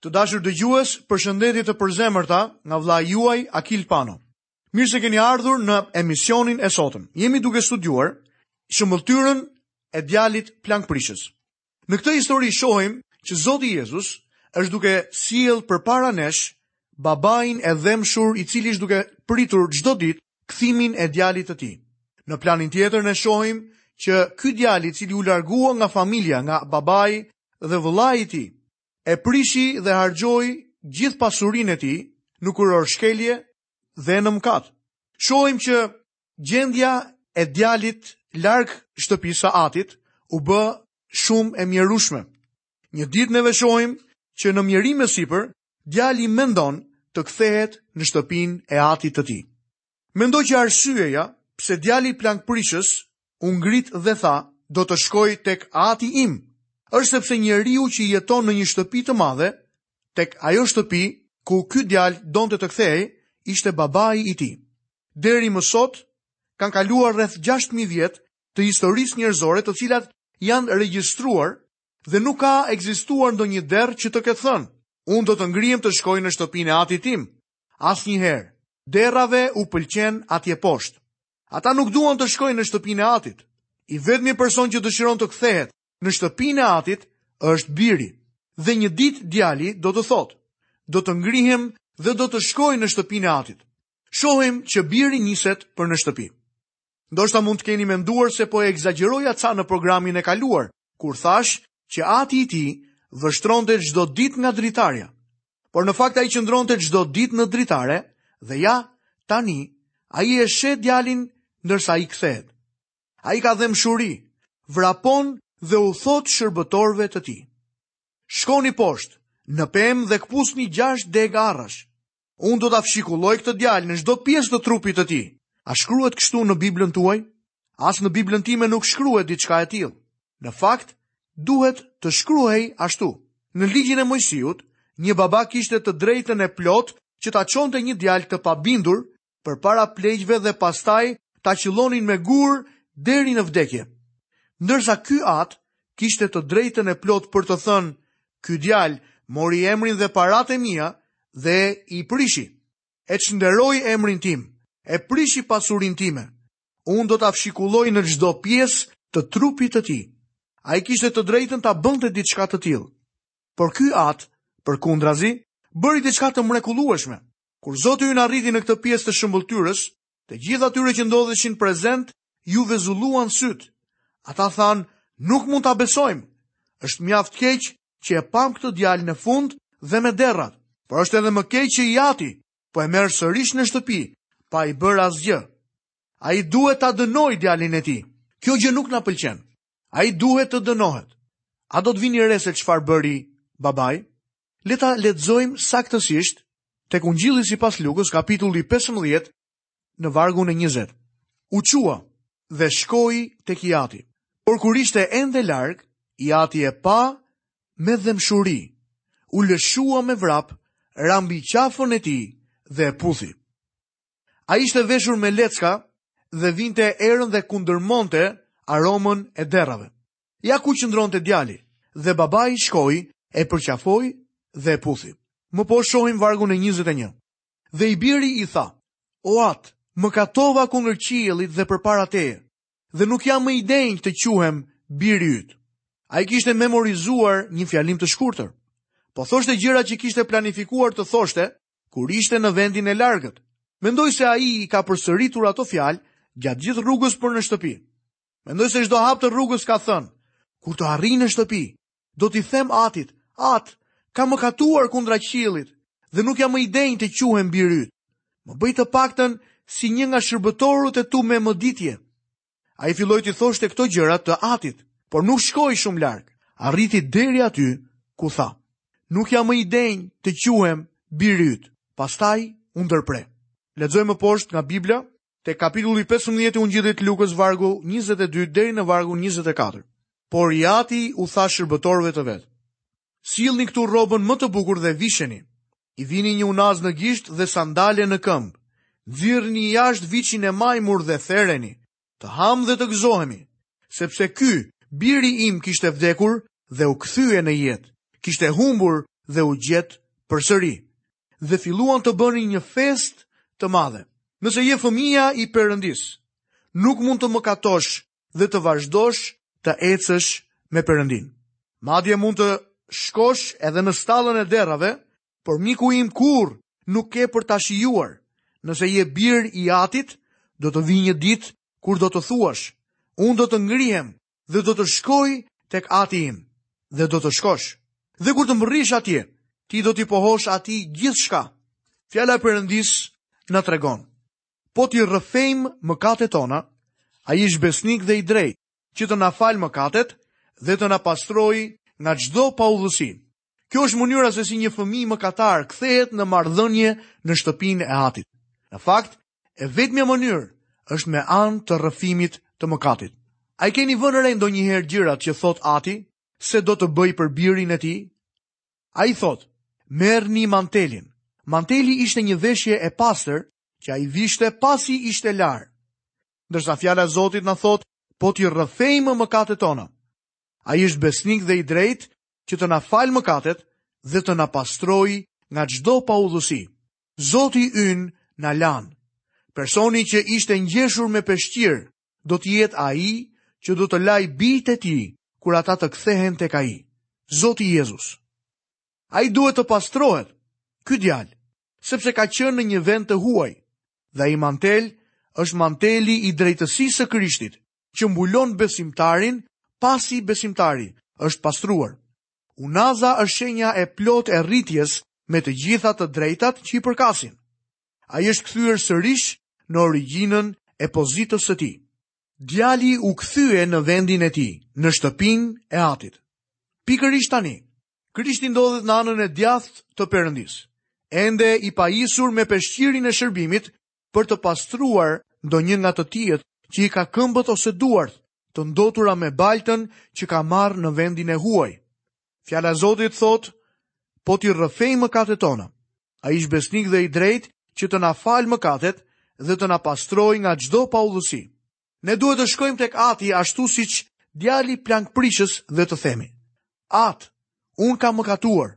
Të dashur dëgjues, përshëndetje të përzemërta nga vëllai juaj Akil Pano. Mirë se keni ardhur në emisionin e sotëm. Jemi duke studiuar shëmbëlltyrën e djalit plangprishës. Në këtë histori shohim që Zoti Jezus është duke sjellë përpara nesh babain e dhembshur i cili është duke pritur çdo ditë kthimin e djalit të tij. Në planin tjetër ne shohim që ky djalë i cili u largua nga familja, nga babai dhe vëllai i tij, e prishi dhe harxhoi gjithë pasurinë e tij në kurorëshkelje dhe në mëkat. Shohim që gjendja e djalit larg shtëpisë së atit u bë shumë e mjerushme. Një ditë neve shohim që në mjerim e sipër, djali mendon të kthehet në shtëpinë e atit të tij. Mendoj që arsyeja pse djali plangprishës u ngrit dhe tha do të shkoj tek ati im është sepse njeriu që jeton në një shtëpi të madhe, tek ajo shtëpi ku ky djalë donte të kthehej ishte babai i tij. Deri më sot kanë kaluar rreth 6000 vjet të historisë njerëzore të cilat janë regjistruar dhe nuk ka ekzistuar ndonjë derr që të ketë thënë, unë do të ngrihem të shkoj në shtëpinë e atit tim, Asnjëherë. Derrave u pëlqen atje poshtë. Ata nuk duan të shkojnë në shtëpinë e atit. I vetmi person që dëshiron të kthehet në shtëpinë e atit është biri. Dhe një ditë djali do të thotë, do të ngrihem dhe do të shkoj në shtëpinë e atit. Shohim që biri niset për në shtëpi. Ndoshta mund të keni menduar se po e ekzagjeroja ca në programin e kaluar, kur thashë që ati i tij vështronte çdo ditë nga dritarja. Por në fakt ai qëndronte çdo ditë në dritare dhe ja, tani ai e sheh djalin ndërsa ai kthehet. Ai ka dhembshuri, vrapon dhe u thotë shërbëtorëve të tij. Shkoni poshtë, në pemë dhe këpusni gjashtë degë arrash. Unë do ta fshikulloj këtë djalë në çdo pjesë të trupit të tij. A shkruhet kështu në Biblën tuaj? As në Biblën time nuk shkruhet diçka e tillë. Në fakt, duhet të shkruhej ashtu. Në ligjin e Moisiut, një baba kishte të drejtën e plotë që ta çonte një djalë të pabindur përpara pleqve dhe pastaj ta qëllonin me gurë deri në vdekje. Ndërsa ky atë kishte të drejtën e plotë për të thënë, ky djalë mori emrin dhe paratë e mia dhe i prishi. E çnderoi emrin tim, e prishi pasurinë time. Unë do ta fshikulloj në çdo pjesë të trupit të tij. Ai kishte të drejtën ta bënte diçka të tillë. Por ky atë, përkundrazi, bëri diçka të mrekullueshme. Kur Zoti ynë arriti në këtë pjesë të shëmbëlltyrës, të gjithë atyre që ndodheshin prezent iu vezulluan sytë. Ata thanë, nuk mund ta besojmë. Është mjaft keq që e pamë këtë djalë në fund dhe me derrat, por është edhe më keq që i ati po e merr sërisht në shtëpi, pa i bërë asgjë. Ai duhet ta dënojë djalin e tij. Kjo gjë nuk na pëlqen. Ai duhet të dënohet. A do të vini re se çfarë bëri babai? Le ta lexojmë saktësisht tek Ungjilli sipas Lukës kapitulli 15 në vargun e 20. U çua dhe shkoi tek i ati. Por kur ishte ende larg, i ati e pa me dhembshuri. U lëshua me vrap, ra mbi qafën e tij dhe e puthi. Ai ishte veshur me lecka dhe vinte erën dhe kundërmonte aromën e derrave. Ja ku qëndronte djali, dhe babai shkoi, e përqafoi dhe e puthi. Më po shohim vargun e 21. Dhe i biri i tha, o atë, mëkatova kundër qiellit dhe përpara teje, dhe nuk jam më i denjë të quhem biri yt. Ai kishte memorizuar një fjalim të shkurtër. Po thoshte gjëra që kishte planifikuar të thoshte kur ishte në vendin e largët. Mendoj se ai i ka përsëritur ato fjalë gjatë gjithë rrugës për në shtëpi. Mendoj se çdo hap të rrugës ka thënë, kur të arrij në shtëpi, Do t'i them atit, At, kam mëkatuar kundra qiellit dhe nuk jam më i denjë të quhem biri yt. Më bëj të paktën si një nga shërbëtorët e tu me mëditje. Ai filloi t'i thoshte këto gjëra të atit, por nuk shkoi shumë larg. Arriti deri aty, ku tha, nuk jam më i denjë të quhem biri yt. Pastaj, u ndërpre. Lexoj më poshtë nga Bibla, Tek kapitulli pesëmbëdhjetë ungjillit Lukës vargu njëzet e dy deri në vargun njëzet e katër. Por i ati u tha shërbëtorëve të vet, Sillni këtu rrobën më të bukur dhe visheni. I vini një unazë në gisht dhe sandale në këmbë. Nxirrni jashtë viçin e majmur dhe thereni, të hamë dhe të gëzohemi. Sepse ky, biri im kishte vdekur dhe u kthye në jetë, kishte humbur dhe u gjet përsëri. dhe filluan të bënin një festë të madhe. Nëse je fëmija i Perëndisë, nuk mund të mëkatosh dhe të vazhdosh të ecësh me Perëndinë. Madje mund të shkosh edhe në stallën e derrave, por miku im kurrë nuk ke për ta shijuar. Nëse je bir i atit, do të vijë një ditë kur do të thuash, unë do të ngrihem dhe do të shkoj tek ati im, dhe do të shkosh. Dhe kur të mbërrish atje, ti do t'i pohosh atij gjithçka. Fjala e Perëndisë na tregon. Po t'i rrëfejmë mëkatet tona, ai është besnik dhe i drejtë, që të na falë mëkatet dhe të na pastrojë nga çdo paudhësi. Kjo është mënyra se si një fëmijë mëkatar kthehet në marrëdhënie në shtëpinë e Atit. Në fakt, e vetmja mënyrë është me anë të rrëfimit të mëkatit. A i keni vënë re ndonjëherë gjërat që thotë Ati se do të bëjë për birin e tij? Ai thotë, merrni mantelin. Manteli ishte një veshje e pastër që ai vishte pasi ishte larë. Ndërsa fjala e Zotit na thotë, po t'i rrëfejmë mëkatet tona. Ai është besnik dhe i drejtë që të na falë mëkatet dhe të na pastrojë nga çdo paudhësi. Zoti ynë na lan. Personi që ishte ngjeshur me peshqir, do të jetë ai që do të lajë bijtë e tij, kur ata të kthehen tek ai. Zoti Jezus. Ai duhet të pastrohet, ky djalë, sepse ka qenë në një vend të huaj, dhe ai mantel është manteli i drejtësisë së Krishtit, që mbulon besimtarin pasi besimtari është pastruar. Unaza është shenja e plotë e rritjes me të gjitha të drejtat që i përkasin. Ai është kthyer sërish në origjinën e pozitës së tij. Djali u kthye në vendin e tij, në shtëpinë e atit. Pikërisht tani, Krishti ndodhet në anën e djathtë të Perëndisë. Ende i pajisur me peshqirin e shërbimit, për të pastruar ndonjë nga të tijtë që i ka këmbët ose duart, të ndotura me baltën që ka marrë në vendin e huaj. Fjala e Zotit thotë, po t'i rrëfejmë mëkatet tona. Ai është besnik dhe i drejtë që të na falë mëkatet dhe të na pastrojë nga çdo paudhësi. Ne duhet të shkojmë tek ati ashtu siç djali plangprishës dhe të themi. Atë, unë kam mëkatuar,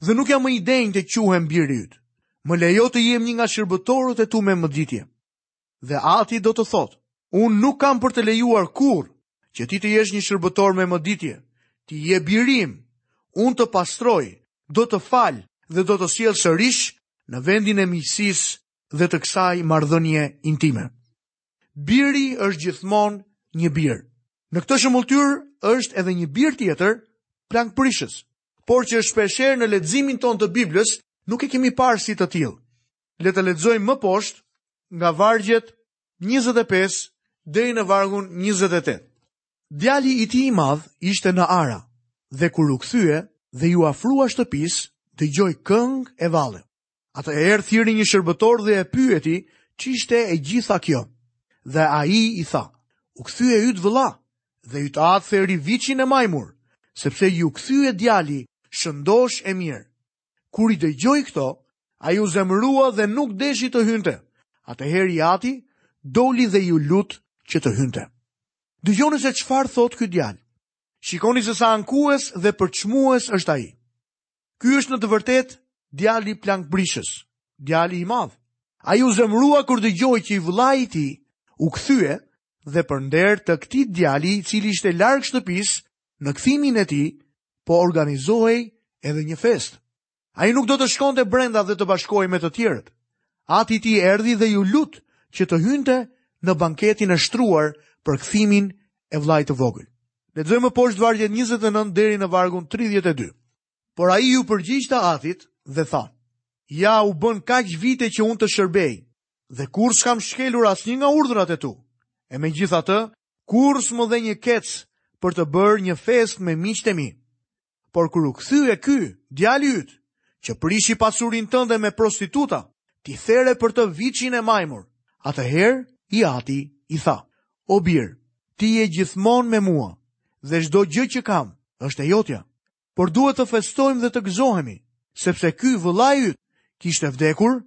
dhe nuk jam më i denjë të quhem biri yt. Më lejo të jem një nga shërbëtorët e tu me mëditje. Dhe ati do të thotë, unë nuk kam për të lejuar kurrë, që ti të jesh një shërbëtor me mëditje, ti je biri im, unë të pastroj, do të fal dhe do të sjell sërish në vendin e miqësisë dhe të kësaj marrëdhënieje intime. Biri është gjithmonë një bir. Në këtë shëmbëlltyrë është edhe një bir tjetër, plangprishës. por që shpeshherë në leximin tonë të Biblës nuk e kemi parë si të tillë. Le të lexojmë më poshtë nga vargjet 25 deri në vargun 28. Djali i tij i madh ishte në ara, dhe kur u kthye dhe iu afrua shtëpisë, dëgjoi këngë e valle. Atëherë thirri një shërbëtor dhe e pyeti ç'ishte e gjitha kjo. Dhe ai i tha, u kthye yt vëlla dhe yt atë theri viçin e majmur, sepse iu kthye djali shëndosh e mirë. Kur i dëgjoi këto, ai u zemërua dhe nuk deshi të hynte. Atëherë i ati, doli dhe iu lut që të hynte. Dëgjoni se çfarë thotë ky djalë. Shikoni se sa ankues dhe përçmues është ai. Ky është në të vërtetë djali plangprishës, djali i madh. Ai u zemërua kur dëgjoi që i vëllai i tij u kthye dhe për nder të këtij djali i cili ishte larg shtëpisë, në kthimin e tij po organizohej edhe një festë. Ai nuk do të shkonte brenda dhe të bashkohej me të tjerët. Ati i tij erdhi dhe iu lut që të hynte në banketin e shtruar për kthimin e vëllait të vogël. Lexojmë më poshtë vargjet 29 deri në vargun 32. Por ai iu përgjigj të atit dhe tha, ja u bënë kaq vite që unë të shërbej, dhe kurrë s'kam shkelur asnjë nga urdhrat e tu, e megjithatë, kurrë s'më dhe një kec për të bërë një festë me miqtë e mi. Por kur u kthye ky, djali yt, që prishi pasurinë tënde me prostituta, ti there për të viçin e majmur. Atëherë, i ati, i tha, o bir, ti je gjithmonë me mua, dhe çdo gjë që kam, është e jotja. Por duhet të festojmë dhe të gëzohemi, sepse ky vëllai yt kishte vdekur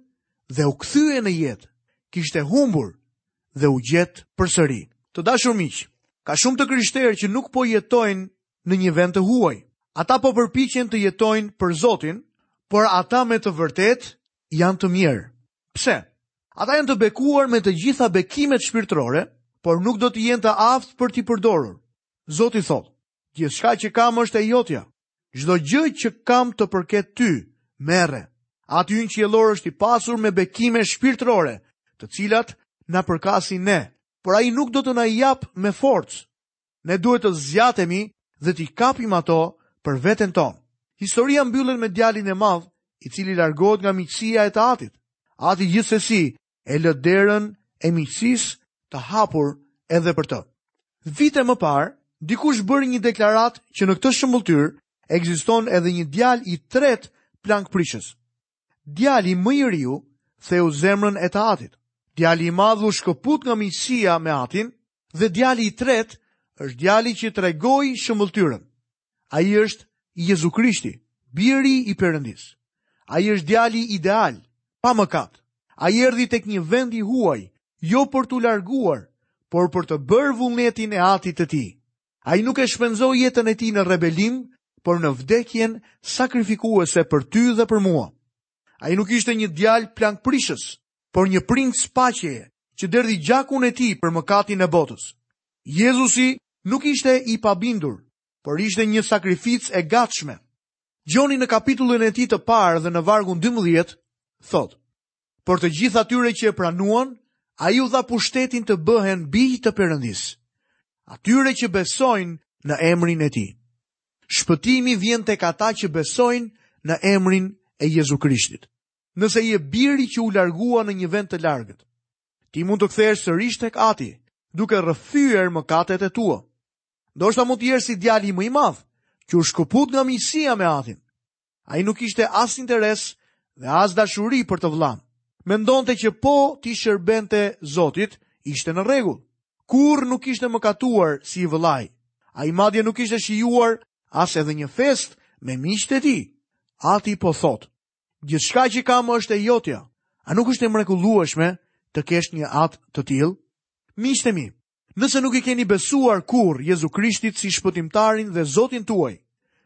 dhe u kthye në jetë, kishte humbur dhe u gjet përsëri. Të dashur miq, ka shumë të krishterë që nuk po jetojnë në një vend të huaj. Ata po përpiqen të jetojnë për Zotin, por ata me të vërtetë janë të mjerë. Pse? Ata janë të bekuar me të gjitha bekimet shpirtërore, por nuk do të jenë të aftë për t'i përdorur. Zoti thotë, gjithçka që kam është e jotja. Çdo gjë që kam të përket ty, merre. Ati ynë qiellor është i pasur me bekime shpirtërore, të cilat na përkasin ne, por ai nuk do të na japë me forcë. Ne duhet të zgjatemi dhe t'i kapim ato për veten tonë. Historia mbyllet me djalin e madh, i cili largohet nga miqësia e të atit. Ati gjithsesi e lë derën e miqësisë të hapur edhe për të. Vite më parë, dikush bëri një deklaratë që në këtë shëmbëlltyrë ekziston edhe një djalë i tretë plangprishës. Djali më i ri i theu zemrën e të atit. Djali i madh u shkëput nga miqësia me atin dhe djali i tretë është djali që tregoi shëmbëlltyrën. Ai është Jezu Krishti, biri i Perëndisë. Ai është djali ideal, pa mëkat. Ai erdhi tek një vend i huaj, jo për t'u larguar, por për të bërë vullnetin e atit të tij. Ai nuk e shpenzoi jetën e tij në rebelim, por në vdekjen sakrifikuese për ty dhe për mua. Ai nuk ishte një djalë plangprishës, por një princ paqeje që derdhi gjakun e tij për mëkatin e botës. Jezusi nuk ishte i pabindur, por ishte një sakrificë e gatshme. Gjoni në kapitullin e tij të parë dhe në vargun 12 thotë: Por të gjithë atyre që e pranuan, ai u dha pushtetin të bëhen bij të Perëndisë, atyre që besojnë në emrin e tij. Shpëtimi vjen tek ata që besojnë në emrin e Jezu Krishtit. Nëse je biri që u largua në një vend të largët, ti mund të kthehesh sërish tek Ati, duke rrëfyer mëkatet e tua. Ndoshta mund të jesh si djali më i madh, që u shkëput nga miqësia me Atin. Ai nuk kishte as interes dhe as dashuri për të vëllanë. Mendonte që po t'i shërbente Zotit, ishte në rregull. Kurrë nuk kishte mëkatuar si i vëllai. Ai madje nuk kishte shijuar as edhe një festë me miqtë e tij. Ati po thotë, gjithçka që kam është e jotja. A nuk është e mrekullueshme të kesh një atë të tillë? Miqtë e mi, Nëse nuk i keni besuar kurrë Jezu Krishtit si shpëtimtarin dhe Zotin tuaj,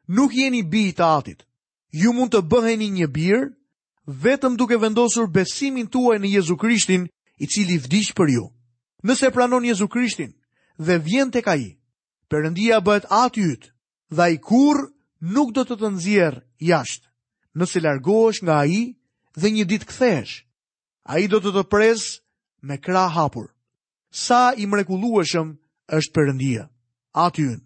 nuk jeni bij të Atit. Ju mund të bëheni një bir vetëm duke vendosur besimin tuaj në Jezu Krishtin, i cili vdiq për ju. Nëse e pranon Jezu Krishtin dhe vjen tek Ai, Perëndia bëhet Ati yt dhe Ai kurrë nuk do të të nxjerrë jashtë. Nëse largohesh nga Ai dhe një ditë kthehesh, Ai do të të presë me krahë hapur. Sa i mrekullueshëm është Perëndia, Ati ynë.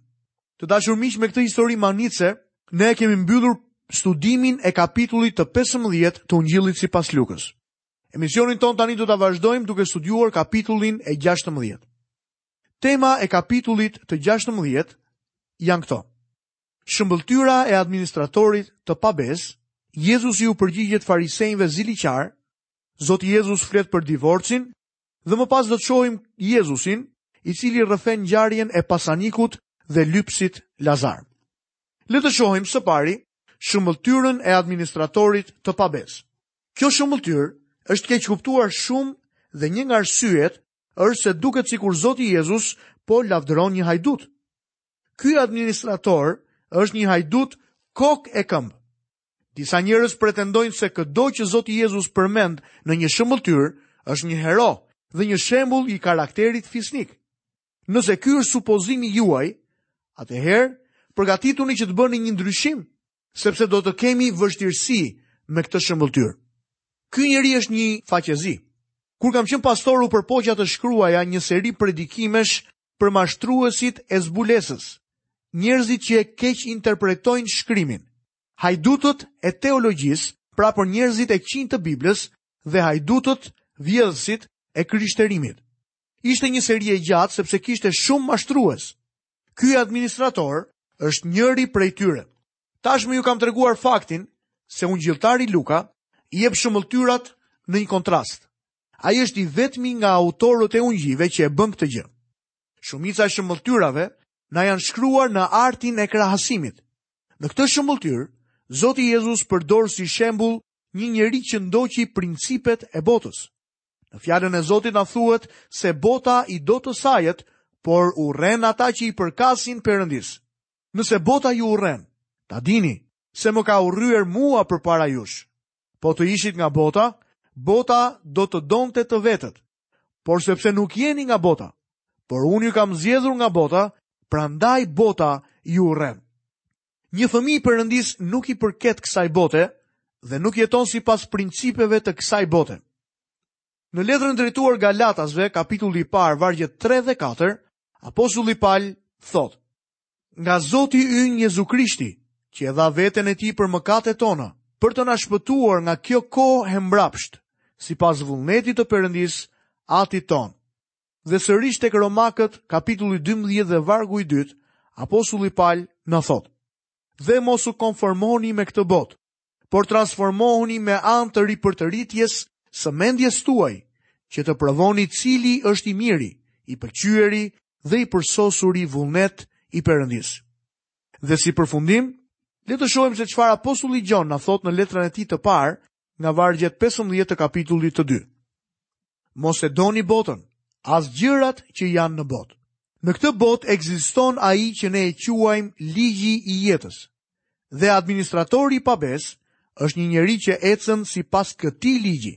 Të dashur miq, me këtë histori mahnitëse, ne e kemi mbyllur studimin e kapitullit të 15 të Ungjillit sipas Lukës. Emisionin tonë tani do ta vazhdojmë duke studiuar kapitullin e 16. Temat e kapitullit të 16 janë këto. Shëmbëlltyra e administratorit të pabesë, Jezusi u përgjigjet farisenjve ziliqarë, Zoti Jezus flet për divorcin, Dhe më pas do të shohim Jezusin, i cili rrëfen ngjarjen e pasanikut dhe lypsit Lazar. Le të shohim së pari shëmbëlltyrën e administratorit të pabesë. Kjo shëmbëlltyrë është keqkuptuar shumë dhe një nga arsyet është se duket sikur Zoti Jezus po lavdëron një hajdut. Ky administrator është një hajdut kokë e këmbë. Disa njerëz pretendojnë se këdo që Zoti Jezus përmend në një shëmbëlltyrë është një hero dhe një shembul i karakterit fisnik. Nëse ky është supozimi juaj, atëherë përgatituni që të bëni një ndryshim, sepse do të kemi vështirësi me këtë shëmbëlltyrë. Ky njeri është një faqezi. Kur kam qenë pastor u përpoqja të shkruaja një seri predikimesh për mashtruesit e zbulesës, njerëzit që e keqinterpretojnë shkrimin, hajdutët e teologjisë, pra për njerëzit e këqinj të Biblës dhe hajdutët, vjedhësit e krishterimit. Ishte një seri e gjatë sepse kishte shumë mashtrues. Ky administrator është njëri prej tyre. Tashmë ju kam treguar faktin se ungjilltari Luka i jep shëmbëlltyrat në një kontrast. Ai është i vetmi nga autorët e ungjijve që e bën këtë gjë. Shumica e shëmbëlltyrave na janë shkruar në artin e krahasimit. Në këtë shëmbëlltyrë, Zoti Jezus përdor si shembull një njeri që ndoqi principet e botës. Në fjalën e Zotit na thuhet se bota i do të sajet, por urren ata që i përkasin Perëndisë. Nëse bota ju urren, ta dini se më ka urryer mua përpara jush. Po të ishit nga bota, bota do të donte të vetët. Por sepse nuk jeni nga bota, por unë ju kam zgjedhur nga bota, prandaj bota ju urren. Një fëmijë i Perëndisë nuk i përket kësaj bote dhe nuk jeton sipas principeve të kësaj bote. Në letrën drejtuar Galatasve, kapitulli i parë, vargjet 3 dhe 4, apostulli Pal thotë: Nga Zoti ynë Jezu Krishti, që e dha veten e tij për mëkatet tona, për të na shpëtuar nga kjo kohë e mbrapshtë, sipas vullnetit të Perëndisë Atit tonë. Dhe sërish tek Romakët, kapitulli 12 dhe vargu i 2, apostulli Pal na thotë, dhe mos u konformoni me këtë botë, por transformohuni me anë të ripërtëritjes së mendjes tuaj, që të provoni cili është i miri, i pëlqyeri dhe i përsosuri vullnet i Perëndisë. Dhe si përfundim, le të shohim se çfarë apostulli Gjon na thotë në letrën e tij të parë, nga vargjet 15 të kapitullit të 2. Mos e doni botën, as gjërat që janë në botë. Në këtë botë ekziston ai që ne e quajmë ligji i jetës. Dhe administratori i pabesë është një njeri që ecën sipas këtij ligji.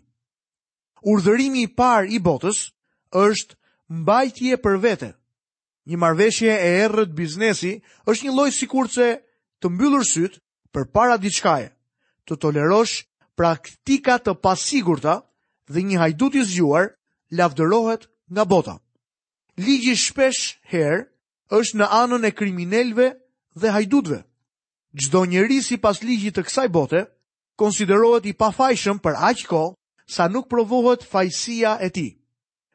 Urdhërimi i parë i botës është mbaje për vete. Një marrëveshje e errët biznesi është një lojë si kurse të mbyllur sytë përpara diçkaje, të tolerosh praktika të pasigurta dhe një hajdut i zgjuar lavdërohet nga bota. Ligji shpesh herë është në anën e kriminelëve dhe hajdutëve. Çdo njeri sipas ligjit të kësaj bote konsiderohet i pafajshëm për aq kohë sa nuk provohet fajësia e tij.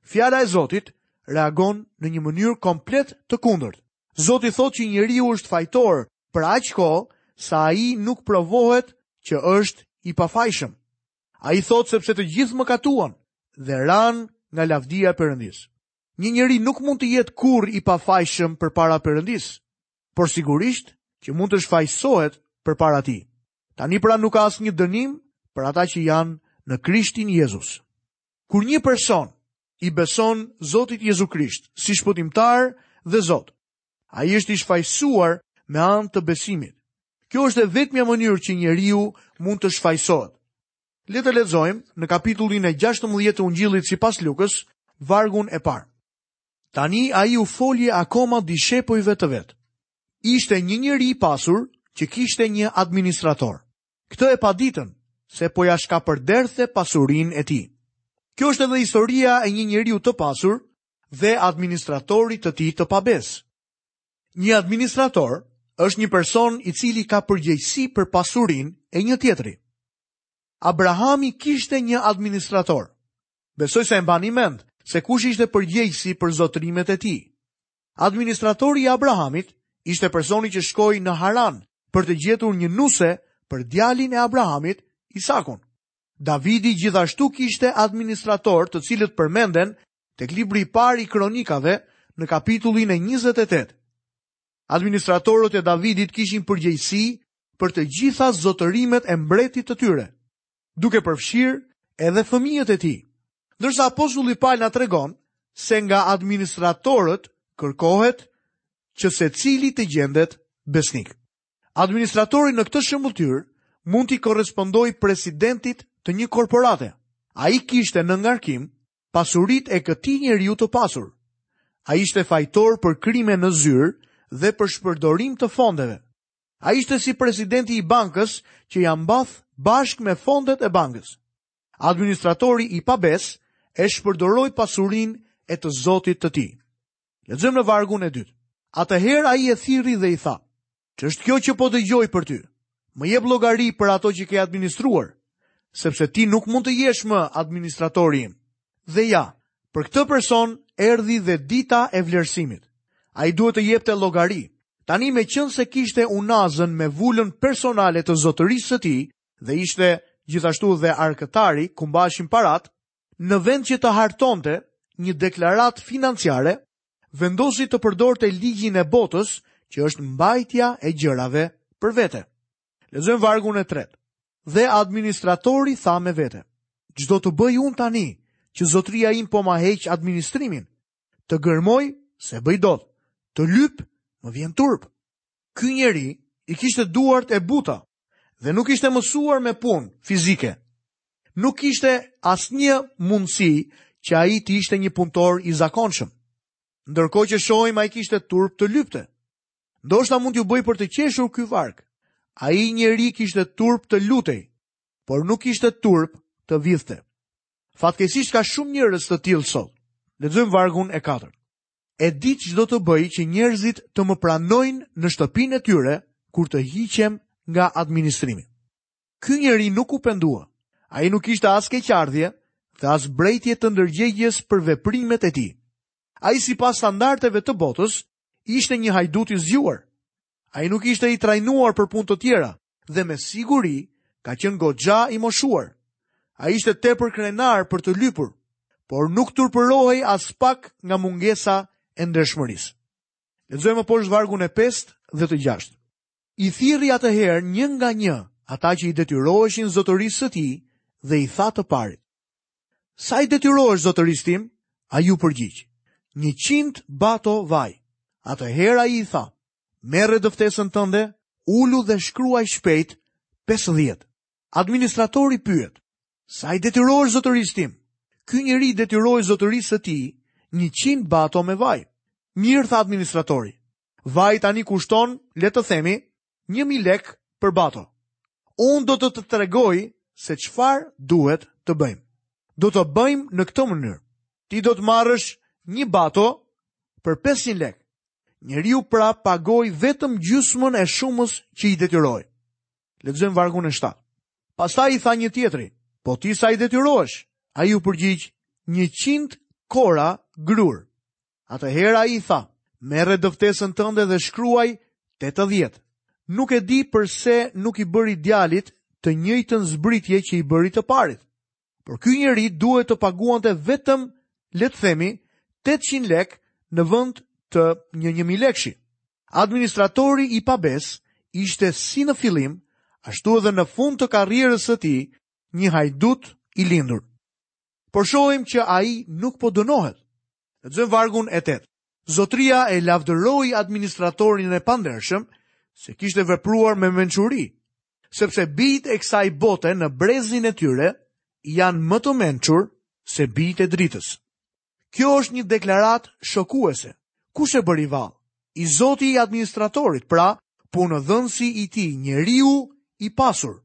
Fjala e Zotit reagon në një mënyrë komplet të kundërt. Zoti thotë që njeriu është fajtor për aq kohë sa ai nuk provohet që është i pafajshëm. Ai thotë sepse të gjithë mëkatuan dhe ranë nga lavdia e Perëndisë. Një njeri nuk mund të jetë kurrë i pafajshëm përpara Perëndisë, por sigurisht që mund të shfajsohet përpara tij. Tani pra nuk ka asnjë dënim për ata që janë në Krishtin Jezus. Kur një person i beson Zotit Jezu Krisht si shpëtimtar dhe Zot, ai është i shfajësuar me anë të besimit. Kjo është e vetmja mënyrë që njeriu mund të shfajësohet. Le të lexojmë në kapitullin e 16 të Ungjillit sipas Lukës, vargun e parë. Tani ai u foli akoma dishepujve të vet. Ishte një njeri i pasur që kishte një administrator. Këtë e paditën se po ia shkapërderdhte pasurinë e tij. Kjo është edhe historia e një njeriu të pasur dhe administratorit të tij të pabesë. Një administrator është një person i cili ka përgjegjësi për pasurinë e një tjetri. Abrahami kishte një administrator. Besoj se e mbani mend se kush ishte përgjegjësi për zotërimet e tij. Administratori i Abrahamit ishte personi që shkoi në Haran për të gjetur një nuse për djalin e Abrahamit, Isakun. Davidi gjithashtu kishte administratorë të cilët përmenden tek libri i parë i kronikave në kapitullin e 28. Administratorët e Davidit kishin përgjegjësi për të gjitha zotërimet e mbretit të tyre. duke përfshirë edhe fëmijët e tij. Ndërsa apostulli Pal na tregon se nga administratorët kërkohet që secili të gjendet besnik. Administratori në këtë shëmbëlltyrë mund t'i korrespondojë presidentit të një korporate. Ai kishte në ngarkim pasuritë e këtij njeriu të pasur. Ai ishte fajtor për krime në zyrë dhe për shpërdorim të fondeve. Ai ishte si presidenti i bankës që ia mbath bashkë me fondet e bankës. Administratori i pabesë e shpërdoroi pasurinë e të zotit të tij. Lexojmë në vargun e dytë. Atëherë ai e thirri dhe i tha: "Ç'është kjo që po dëgjoj për ty? Më jep llogari për ato që ke administruar, sepse ti nuk mund të jesh më administratori im." Dhe ja, për këtë person erdhi dhe dita e vlerësimit. Ai duhet të jepte llogari. Tani meqenëse kishte unazën me vulën personale të zotërisë së tij dhe ishte gjithashtu dhe arkëtari ku mbaheshin paratë, në vend që të hartonte një deklaratë financiare, vendosi të përdorte ligjin e botës që është mbajtja e gjërave për vete. Lexojmë vargun e tretë. Dhe administratori tha me vete, ç'do të bëj unë tani, që zotria im po ma heq administrimin, të gërmoj s'e bëj dot, të lyp më vjen turp. Ky njeri i kishte duart e buta dhe nuk ishte mësuar me punë fizike. Nuk kishte asnjë mundësi që ai të ishte një punëtor i zakonshëm. Ndërkohë që shohim ai kishte turp të lypte. Ndoshta mund t'ju bëjë për të qeshur ky varg. Ai njeri kishte turp të lutej, por nuk kishte turp të vidhte. Fatkeqësisht ka shumë njerëz të tillë sot. Lexojmë vargun e katërt. E di ç'do të bëj që njerëzit të më pranojnë në shtëpinë e tyre kur të hiqem nga administrimi. Ky njeri nuk u pendua. Ai nuk kishte as keqardhje dhe as brejtje të ndërgjegjes për veprimet e tij. Ai sipas standardeve të botës ishte një hajdut i zgjuar. Ai nuk ishte i trajnuar për punë të tjera dhe me siguri ka qenë goxha i moshuar. Ai ishte tepër krenar për të lypur, por nuk turpërohej aspak nga mungesa e ndershmërisë. Lexojmë më poshtë vargun e 5 dhe të 6. I thirri atëherë një nga një ata që i detyroheshin zotërisë së tij dhe i tha të parit, Sa i detyrohesh zotërisë tim? Ai u përgjigj, njëqind bato vaj. Atëherë ai i tha, Merre dëftesën tënde, ulu dhe shkruaj shpejt 50. Administratori pyet, Sa i detyrohesh zotërisë tim? Ky njeri i detyrohej zotërisë së tij njëqind bato me vaj. Mirë tha administratori, Vaji tani kushton, le të themi, 1000 lek për bato. Unë do të të tregoj se çfarë duhet të bëjmë. Do të bëjmë në këtë mënyrë. Ti do të marrësh një bato për 500 lek. Njeriu pra pagoi vetëm gjysmën e shumës që i detyrohej. Lexojmë vargun e 7. Pastaj i tha një tjetri, po ti sa i detyrohesh? Ai u përgjigj 100 kora grurë. Atëherë ai i tha, merre dëftesën tënde dhe shkruaj 80. Nuk e di përse nuk i bëri djalit të njëjtën zbritje që i bëri të parit. Por ky njeri duhet të paguante vetëm, le të themi, 800 lek në vend të një 1000 lekëshi. Administratori i pabesë ishte si në fillim, ashtu edhe në fund të karrierës së tij, një hajdut i lindur. Por shohim që ai nuk po dënohet. Lexojmë vargun e tetë. Zotria e lavdëroi administratorin e pandershëm se kishte vepruar me mençuri, sepse bijtë e kësaj bote në brezin e tyre janë më të mençur se bijtë e dritës. Kjo është një deklaratë shokuese. Kush e bëri vallë? I zoti i administratorit, pra punëdhënësi i tij, njeriu i pasur.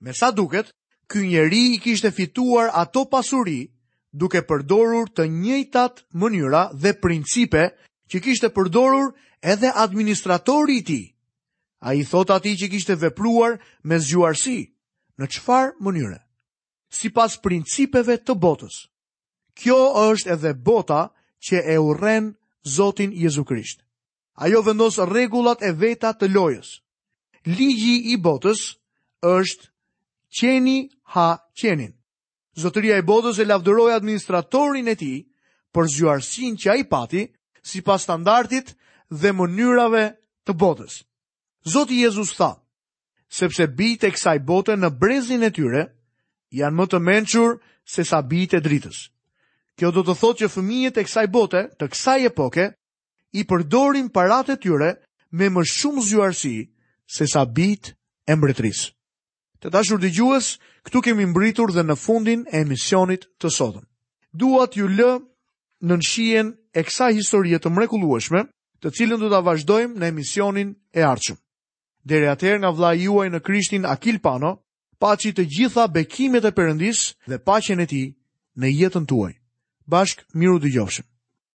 Me sa duket, ky njeri i kishte fituar ato pasuri duke përdorur të njëjtat mënyra dhe principe që kishte përdorur edhe administratori i tij. Ai i thotë atij që kishte vepruar me zgjuarsi, në çfarë mënyre? Sipas principeve të botës. Kjo është edhe bota që e urren Zotin Jezu Krisht. Ajo vendos rregullat e veta të lojës. Ligji i botës është qeni ha qenin. Zotëria e botës e lavdëroi administratorin e tij për zgjuarsinë që ai pati sipas standardit dhe mënyrave të botës. Zoti Jezus tha, sepse bijtë e kësaj bote në brezin e tyre janë më të mençur sesa bijtë e dritës. Kjo do të thotë që fëmijët e kësaj bote, të kësaj epoke, i përdorin paratë e tyre me më shumë zgjuarsi sesa bijtë e mbretërisë. Të dashur dëgjues, këtu kemi mbërritur dhe në fundin e emisionit të sotëm. Dua t'ju lë nën shijen e kësaj historie të mrekullueshme, të cilën do ta vazhdojmë në emisionin e ardhshëm. Deri atëherë nga vëllai juaj në Krishtin Akil Pano, paçi të gjitha bekimet e Perëndisë dhe paqen e tij në jetën tuaj. Bashkë mirudëgjofshim.